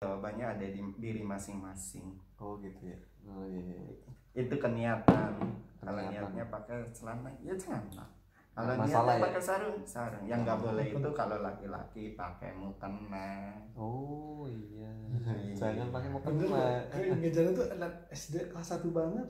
jawabannya ada di diri masing-masing. Oh gitu ya. Oh iya, iya. itu keniatan. Kalau niatnya pakai celana ya celana. Kalau Nggak niatnya ya? pakai sarung sarung. Yang nggak boleh itu kalau laki-laki pakai mukena. Oh iya. Iya. jangan pakai mau Bener kena loh, kayak ngejalan tuh anak SD kelas 1 banget.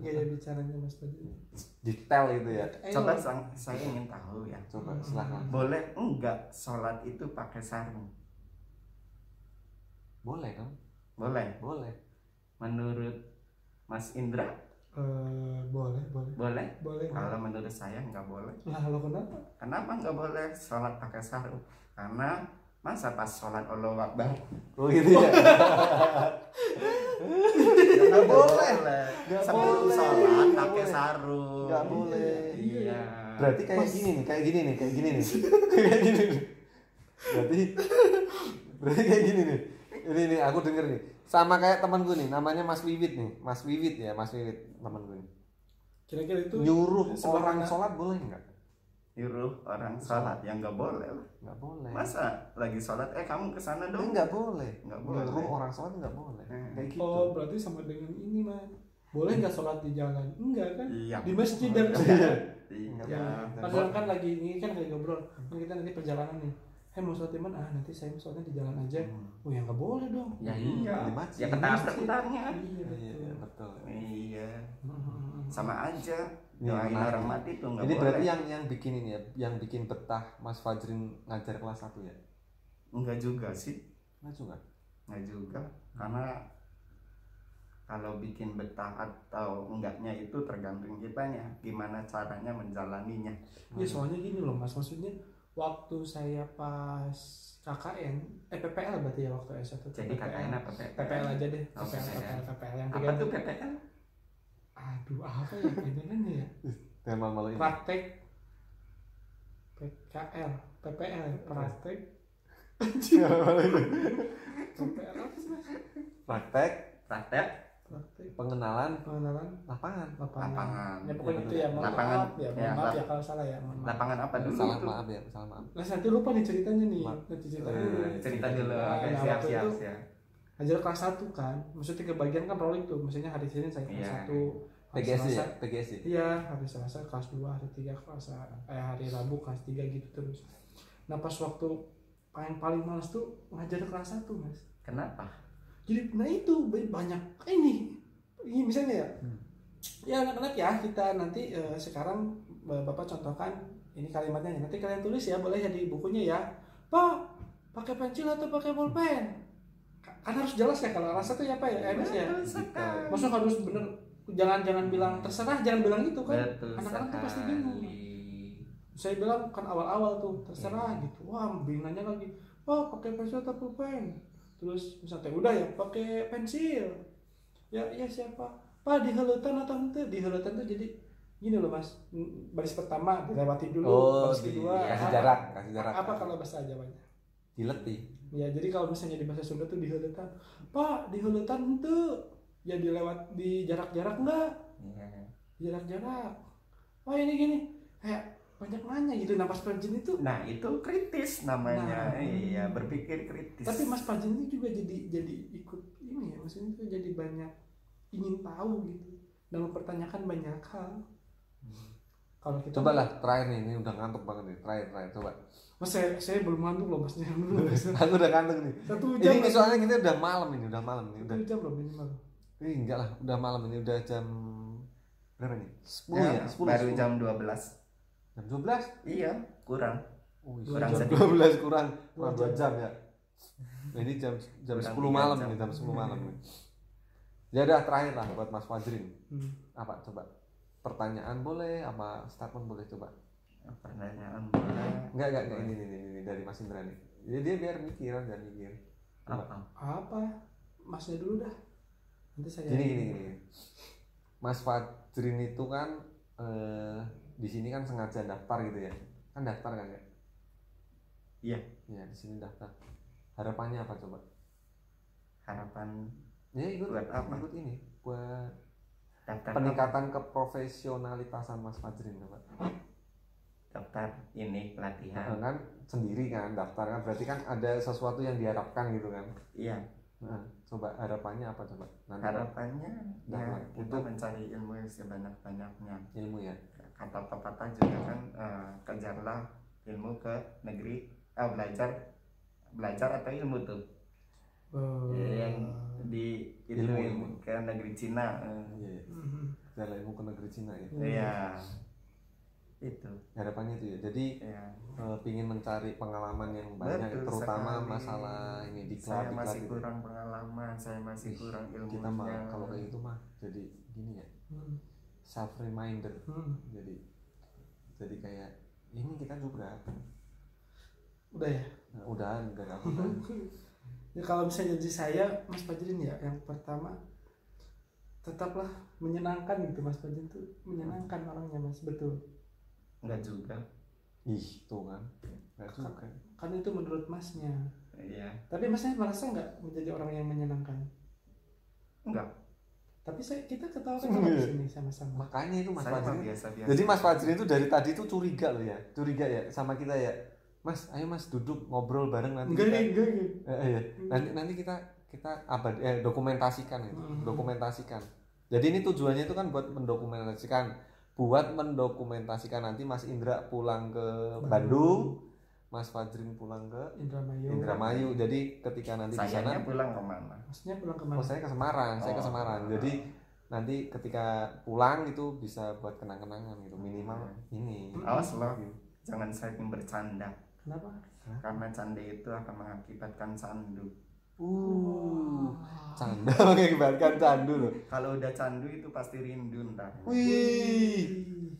Gaya bicaranya Mas Fadri. detail itu ya. Eh, coba sang- saya ingin tahu ya. Coba silakan boleh enggak sholat itu pakai sarung boleh kan boleh. Boleh. Menurut Mas Indra? Eh, boleh, boleh. boleh? Boleh. kalau menurut saya nggak boleh. Lah, lo kenapa? kenapa nggak boleh sholat pakai sarung? Karena masa pas sholat Allah Akbar oh gitu ya? Nggak boleh. Nggak sebelum boleh. sholat pakai sarung. Nggak boleh. iya. Berarti kayak gini nih kayak gini nih kayak gini nih. Kayak gini nih. Berarti berarti kayak gini nih ini nih aku denger nih. Sama kayak temanku nih namanya Mas Wiwit nih. Mas Wiwit ya Mas Wiwit temanku nih Kira-kira itu nyuruh orang sholat boleh nggak? Nyuruh orang sholat? Yang nggak boleh. Nggak boleh. Masa lagi sholat? Eh kamu ke sana Ini dong. Nggak boleh. Nggak boleh. nyuruh orang sholat nggak boleh. Hmm. kayak gitu. Oh, berarti sama dengan ini, Man. Boleh nggak sholat di jalan? Enggak kan? iya. Di masjid dan iya. Ya, padahal kan lagi ini kan lagi ngobrol. Kan kita nanti perjalanan nih. Hei mau sholat di mana? Ah nanti saya sholatnya di jalan aja. Oh ya nggak boleh dong. ya iya. Di masjid. ya ketabrak utarnya Iya iya betul. betul. Iya. Hmm. sama aja. Iya, doain menarik. orang mati tuh nggak ini boleh. berarti yang yang bikin ini ya yang bikin betah Mas Fajrin ngajar kelas 1 ya? Enggak juga sih. Nggak juga? Nggak juga. Karena kalau bikin betah atau enggaknya itu tergantung kitanya. Gimana caranya menjalaninya. Iya soalnya gini loh mas, maksudnya waktu saya pas KKN, eh PPL berarti ya waktu S1 tuh jadi KKN apa PPL? PPL aja deh, Oh, PPL, PPL. PPL, PPL yang apa tiga tuh PPL? Aduh apa ya benerannya ya? Jangan malu ini Praktek PKL, PPL, praktek PPL apa sih mas? praktek praktek Praktek pengenalan pengenalan lapangan lapangan. Lapangan. Ya pokoknya Ya, itu ya, mohon Lapangan. maaf ya, mohon Ya, maaf ya kalau salah ya, mohon maaf. lapangan apa dulu salah itu? maaf ya salah maaf Nah, nanti lupa nih ceritanya nih. Maaf. Nanti cerita Eh, dulu. cerita dulu Nah, oke nah, siap siap itu siap Ngajar kelas 1 kan. Maksudnya kebagian kan rolling tuh. Maksudnya hari Senin saya kelas Iya. 1. hari PGSI ya Selasa- PGSI Iya, hari Selasa kelas 2, hari 3 kelas eh hari Rabu kelas 3 gitu terus. Nah, pas waktu paling paling males tuh ngajar kelas 1, Mas. kenapa Jadi nah itu ba- banyak ini. Ini misalnya ya. Hmm. Ya anak-anak ya kita nanti eh, sekarang eh, Bapak contohkan ini kalimatnya nanti kalian tulis ya boleh ya di bukunya ya. Pak, pakai pensil atau pakai pulpen? Ka- Kan harus jelas ya kalau rasa tuh ya Pak ya, eh, Mas ya. Sekali. Maksudnya harus bener jangan jangan bilang terserah jangan bilang itu kan. Anak-anak tuh pasti bingung. Saya bilang kan awal-awal tuh terserah gitu. Wah, bingung nanya lagi. Pak, pakai pensil atau pulpen? Terus misalnya udah ya pakai pensil. Ya, ya siapa? Pak di halutan atau ente? Di halutan tuh jadi gini loh mas, baris pertama dilewati dulu, oh baris di kedua. kasih apa- jarak kasih jarak Apa kalau bahasa Jawanya? diletih Ya jadi kalau misalnya di bahasa Sunda tuh di halutan, Pak di halutan ente, ya dilewat di jarak-jarak enggak? Iya. Jarak-jarak. Oh ini gini, kayak banyak nanya gitu. Nah pas Panjin itu, nah itu kritis namanya Nah. iya berpikir kritis tapi Mas Panjin itu juga jadi jadi ikut ini maksudnya tuh jadi banyak ingin tahu gitu. Dan mempertanyakan banyak hal. Kalau kita coba lah terakhir nih ini udah ngantuk banget nih. Terakhir terakhir coba. Mas saya, saya belum ngantuk loh mas. Jangan dulu aku udah ngantuk nih. Satu jam. ini soalnya kita udah malam ini udah malam ini udah. Satu jam loh minimal. ini enggak lah udah malam ini udah jam berapa nih? 10 Ya, ya, 10 baru 10. jam 12 jam 12 iya kurang. Kurang jam sedikit. 12 kurang. Kurang Dua 2 jam ya nah, ini jam jam 10 tiga malam jam. nih jam 10 malam nih ya udah terakhir lah buat Mas Fajrin Hmm. apa coba pertanyaan boleh apa statement boleh coba pertanyaan boleh enggak enggak enggak ini, ini, ini, ini dari Mas Indra nih jadi dia biar mikir biar mikir coba apa Apa? Masnya dulu dah. Nanti saya. gini gini gini Mas Fajrin itu kan eh, di sini kan sengaja daftar gitu ya kan daftar kan ya Iya. iya di sini daftar harapannya apa coba? Harapan ya ikut Buat apa? ikut ini buat daftar peningkatan keprofesionalitasan Mas Fajrin coba. Daftar ini pelatihan. Nah, kan sendiri kan daftar kan berarti kan ada sesuatu yang diharapkan gitu kan? Iya. Nah, coba harapannya apa coba? Nanti harapannya ya kita untuk- mencari ilmu yang sebanyak-banyaknya. Ilmu ya. kata pepatah juga kan eh, kejarlah ilmu ke negeri eh, belajar belajar atau ilmu tuh Eh, yang di itu Ilmu, ilmu ilmu. ke negeri Cina eh. Iya, iya. mhm. Jalan ilmu ke negeri Cina ya. Iya itu Harapannya itu ya. Jadi ya eh, pingin mencari pengalaman yang banyak Betul terutama sekali. masalah ini di saya diklat masih gitu. kurang pengalaman saya masih kurang ilmunya Kita mah kalau kayak gitu mah jadi gini ya, Hmm. self reminder. Hmm. Jadi jadi kayak ini kita juga udah ya? Nah, udah enggak aku ya kalau misalnya jadi saya Mas Fajrin ya yang pertama tetaplah menyenangkan gitu. Mas Fajrin tuh menyenangkan orangnya Mas. Betul. Enggak juga. Ih, tuh kan. Enggak juga. kan itu menurut Masnya. Iya. Tapi Masnya merasa nggak menjadi orang yang menyenangkan? Enggak tapi saya kita ketawa ketawa di sini sama-sama. Makanya itu Mas Fajrin. biasa biasa Jadi Mas Fajrin itu dari tadi tuh curiga loh ya. Curiga ya sama kita ya. Mas, ayo Mas duduk ngobrol bareng nanti. enggak kita- enggak enggak Eh, iya. Nanti nanti kita kita abad eh, dokumentasikan itu, Hmm. dokumentasikan. Jadi ini tujuannya itu kan buat mendokumentasikan, buat mendokumentasikan nanti Mas Indra pulang ke Bandung, Mas Fajrin pulang ke Indramayu Indramayu. Jadi ketika nanti di sana, pulang ke mana Maksudnya pulang ke mana oh saya ke Semarang, saya ke Oh. Semarang. Jadi nanti ketika pulang itu bisa buat kenang-kenangan gitu minimal ini. awas loh jangan sering bercanda kenapa karena canda itu akan mengakibatkan candu Uh, canda mengakibatkan candu loh. kalau udah candu itu pasti rindu ntar Wih,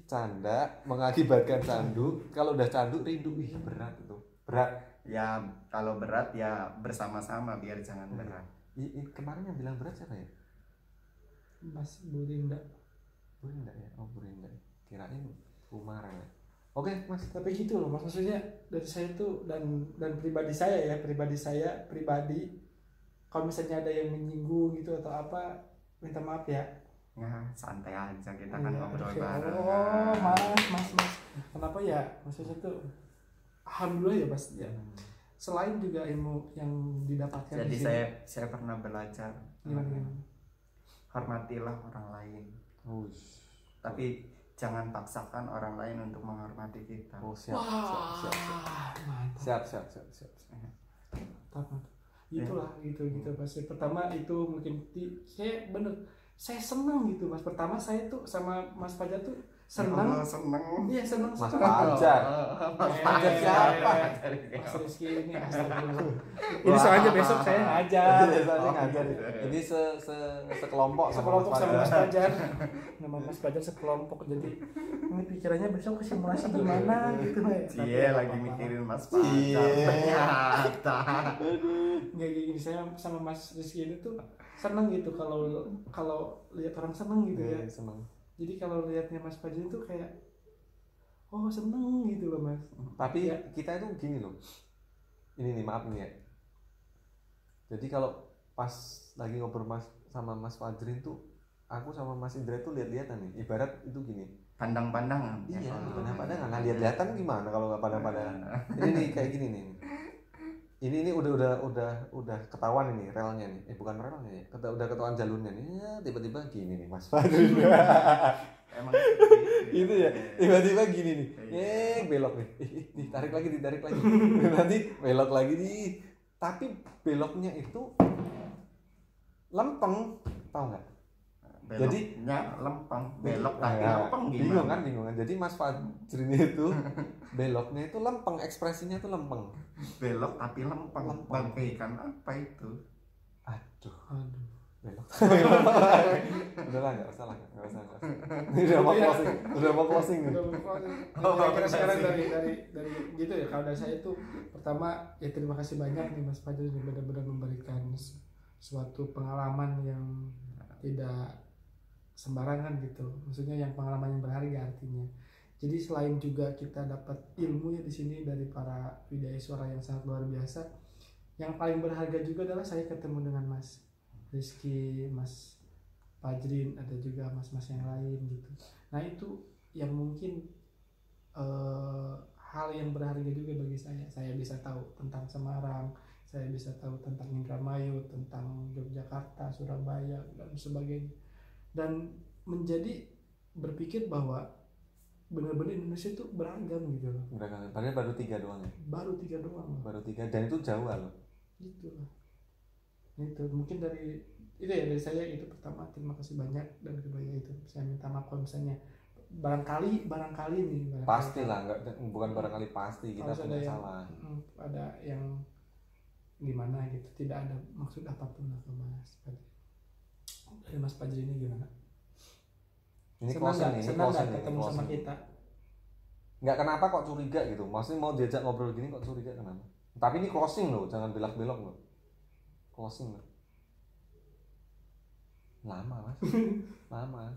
canda mengakibatkan candu. Kalau udah candu rindu, wih berat itu. Berat. ya kalau berat ya bersama-sama biar jangan Hmm. berat I, i- kemarin yang bilang berat siapa ya? Mas Burinda Burinda ya. Oh Burinda. Kirain Umara ya. Oke mas. tapi gitu loh mas. Maksudnya dari saya tuh dan dan pribadi saya ya pribadi saya pribadi kalau misalnya ada yang menyinggung gitu atau apa minta maaf ya. Ya santai aja. Kita kan Iya, ngobrol oke. bareng. Oh mas mas mas. Kenapa ya? Maksudnya tuh alhamdulillah ya mas. Ya. Selain juga ilmu yang didapatkan jadi di sini. saya saya pernah belajar. Gimana gimana? Hormatilah orang lain. Ush. tapi jangan paksakan orang lain untuk menghormati kita Oh siap, siap, siap, siap. Wah, mantap. Siap, siap, siap, siap. siap. Mantap. Itulah gitu gitu mas. Pertama itu mungkin saya bener saya senang gitu mas. Pertama saya tuh sama Mas Fajar tuh senang. Allah seneng Iya senang Mas senang. Fajar. Mas Eh, Fajar siapa Mas Rizky ini. Ini soalnya besok saya ngajar. Iya, soalnya Oh, ngajar. iya. Ini se, se sekelompok Sekelompok sama Mas Fajar. Fajar. Nama Mas Fajar sekelompok jadi ini pikirannya besok simulasi gimana gitu ya. Nggak lagi mikirin Mas. Fajar ternyata nggak kayak gini saya sama Mas Rizky ini tuh seneng gitu kalau kalau lihat orang seneng gitu ya Iya, seneng. Jadi kalau lihatnya Mas Fajar itu kayak oh seneng gitu loh Mas Tapi Ya. kita itu gini loh. Ini nih maaf nih ya. Jadi kalau pas lagi ngobrol mas sama Mas Fajrin tuh aku sama Mas Indra tuh lihat-lihatan nih. Ibarat itu gini. pandang-pandangan ya, Iya, kalau- pandang-pandangan. Nah, lihat-lihatan gimana kalau nggak pandang-pandangan? Ini nih kayak gini nih. Ini ini udah udah udah udah ketahuan ini relnya nih. Eh bukan relnya ya. Keta, udah ketahuan jalurnya nih. Ya, tiba-tiba gini nih Mas. Emang itu ya? tiba-tiba gini nih. Eh belok nih. Ih, ih, ditarik lagi ditarik lagi. Nanti belok lagi nih. Tapi beloknya itu lempeng. Tahu nggak Jadi- beloknya lempeng belok tapi Nah, lempeng gimana? Bingung kan bingung kan. Jadi Mas Fajrin itu beloknya itu lempeng ekspresinya itu lempeng. Belok tapi lempeng. Lempeng. bagaikan apa itu? Aduh. Aduh. Belok. Udah lah nggak usah lah nggak usah nggak usah. Ini udah mau Iya. closing udah mau closing nih. Oh, kira-kira sekarang dari dari dari gitu ya kalau dari saya itu pertama ya terima kasih banyak nih Mas Fajar ini benar-benar memberikan suatu pengalaman yang tidak sembarangan gitu. Maksudnya yang pengalaman yang berharga artinya. Jadi selain juga kita dapat ilmu ya di sini dari para widya suara yang sangat luar biasa yang paling berharga juga adalah saya ketemu dengan Mas Rizky Mas Fajrin ada juga mas-mas yang lain gitu. Nah itu yang mungkin eh, hal yang berharga juga bagi saya. Saya bisa tahu tentang Semarang saya bisa tahu tentang Indramayu tentang Yogyakarta Surabaya dan sebagainya dan menjadi berpikir bahwa benar-benar Indonesia itu beragam gitu loh. Beragam. Padahal baru tiga doang ya. baru tiga doang. Loh. Baru tiga. Dan itu Jawa loh. gitu. Lah itu mungkin dari itu ya dari saya itu pertama terima kasih banyak. Dan kedua ya itu saya minta maaf kalau misalnya barangkali barangkali nih barangkali. Pasti lah, nggak bukan barangkali pasti kita ada punya yang- salah. Mm, ada yang gimana gitu. Tidak ada maksud apa pun lah ke Mas dari Mas Fajri ini gimana Ini senang nggak ini senang nggak nih, ini ketemu sama closing. kita Nggak kenapa kok curiga gitu. Maksudnya mau diajak ngobrol gini kok curiga kenapa? Tapi ini closing loh, jangan belak-belok loh. Closing loh. Lama mas, lama.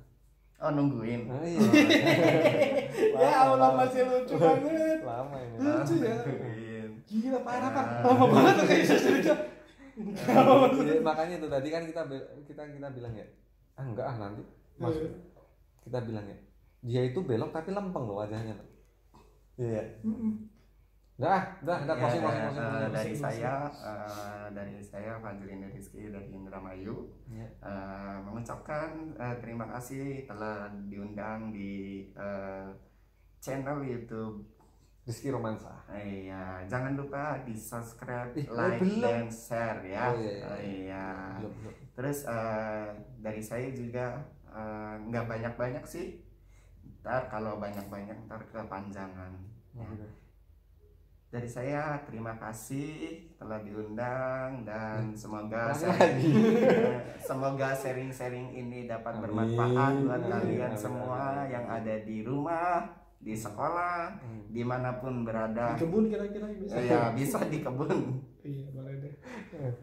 oh nungguin Oh, iya. ya Allah Lama, masih lucu banget Lama ini. lucu ya gila parah pak Ah. lama banget tuh kayak cerita Iya, makanya itu tadi kan kita kita kita bilang ya, ah enggak ah nanti. Mas, Iya. kita bilang ya, dia itu belok tapi lempeng loh wajahnya. Iya. Dah, dah, dah Ya, closing, closing, closing, closing. dari saya eh, dari saya Fajrin Rizky dari Indramayu Iya. eh, mengucapkan eh, terima kasih telah diundang di eh, channel YouTube Rizky Romansa. Eh, Iya, jangan lupa di subscribe, oh, like, belum. dan share ya. Oh, iya, iya. Oh, iya. Belum, belum. Terus eh, dari saya juga eh, nggak banyak-banyak sih. Ntar kalau banyak-banyak ntar kepanjangan. Ya. Dari saya terima kasih telah diundang dan semoga Ulangi sharing- eh, semoga sharing-sharing ini dapat Amin. bermanfaat buat kalian semua yang ada di rumah, di sekolah, Hmm. di mana pun berada. di kebun kira-kira bisa Ya bisa di kebun. iya boleh deh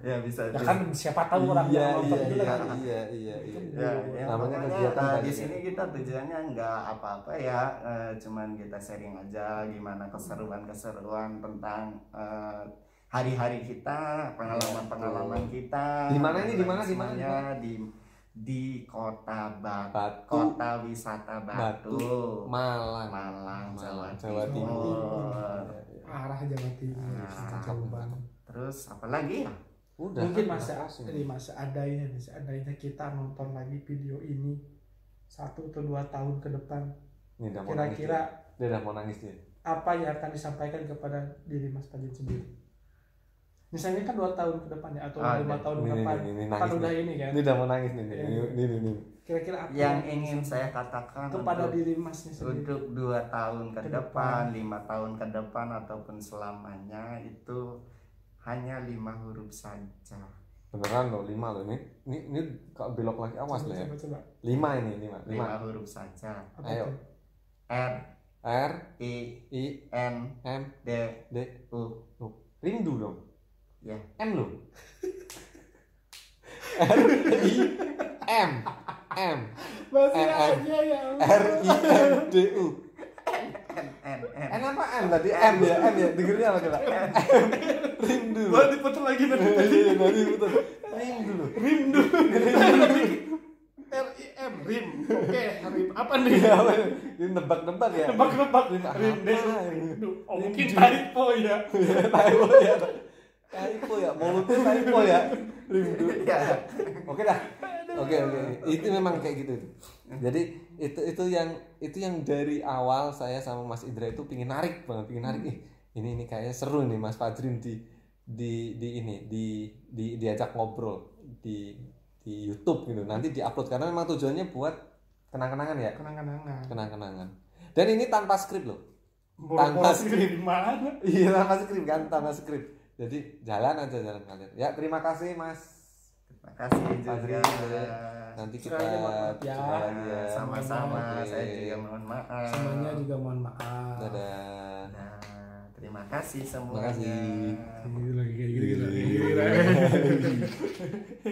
Ya bisa. ya kan siapa tahu orang iya, yang nonton iya, juga iya, kan iya, iya, iya. Ya, ya, Namanya pokoknya, kegiatan tadi di sini kita tujuannya nggak apa-apa ya, eh, cuman kita sharing aja gimana keseruan-keseruan tentang eh, hari-hari kita, pengalaman-pengalaman kita. Di mana ini? Di mana? Di mana? Di di kota Batu, Batu, kota wisata Batu, Batu, Malang, Malang, Jawa, Jawa Timur. Timur. arah Jawa Timur Ah. jauh banget Terus apa lagi ya? Udah. mungkin kan, closing. jadi masa adanya nih seandainya kita nonton lagi video ini satu atau dua tahun ke depan Ini udah mau nangis. kira-kira Dia udah mau nangis dia. apa yang akan disampaikan kepada diri Mas Fajin sendiri misalnya kan dua tahun ke depan ya atau Ah, lima ini- tahun ke ini, depan ini, ini, kan nangis udah ini kan Ini udah mau nangis nih. Iya. Ini, ini, ini. kira-kira apa Yang ingin saya katakan kepada untuk- diri Masnya sendiri untuk dua tahun ke, Ke depan, lima tahun ke depan ataupun selamanya itu hanya lima huruf saja. Beneran loh, lima loh. Ini, ini, ini kalau belok lagi awas loh ya. coba, coba. Lima ini, lima. Lima Lima. huruf saja. Apa Ayo. tuh? R R, I I, N M, D D, U. U. Rindu dong. Ya. M loh. R, I, M, M, masih M, M. aja ya R, I, M, D, U. N N N. N apa M tadi? M ya, M ya. Dengernya apa? M, rindu. Boleh diputar lagi nanti Iya, nanti betul. Rindu loh. Rindu R I M Rim oke Rim apa nih Iya, ini? Nebak-nebak ya. nebak-nebak ini? oh mungkin typo ya typo ya typo ya mulutnya typo ya. Rindu. Ya. oke dah. Oke oke. Itu memang kayak gitu itu. Jadi itu itu yang itu yang dari awal saya sama Mas Indra itu pingin narik banget pingin narik. Ih ini ini kayaknya seru nih Mas Fajrin di di di ini di di diajak ngobrol di di YouTube gitu. Nanti diupload karena memang tujuannya buat kenang-kenangan ya. Kenang-kenangan. Kenang-kenangan. Dan ini tanpa skrip loh. Tanpa di mana? Iya tanpa skrip kan, tanpa skrip. Jadi jalan aja jalan ngalir. Ya terima kasih Mas. Terima kasih Fajri, juga. Nanti kita lagi ya. lagi ya. Sama-sama. Oke. Saya juga mohon maaf. semuanya juga mohon maaf Dadah. Nah, terima kasih semuanya. kasih. Gila, gila, gila, gila, gila.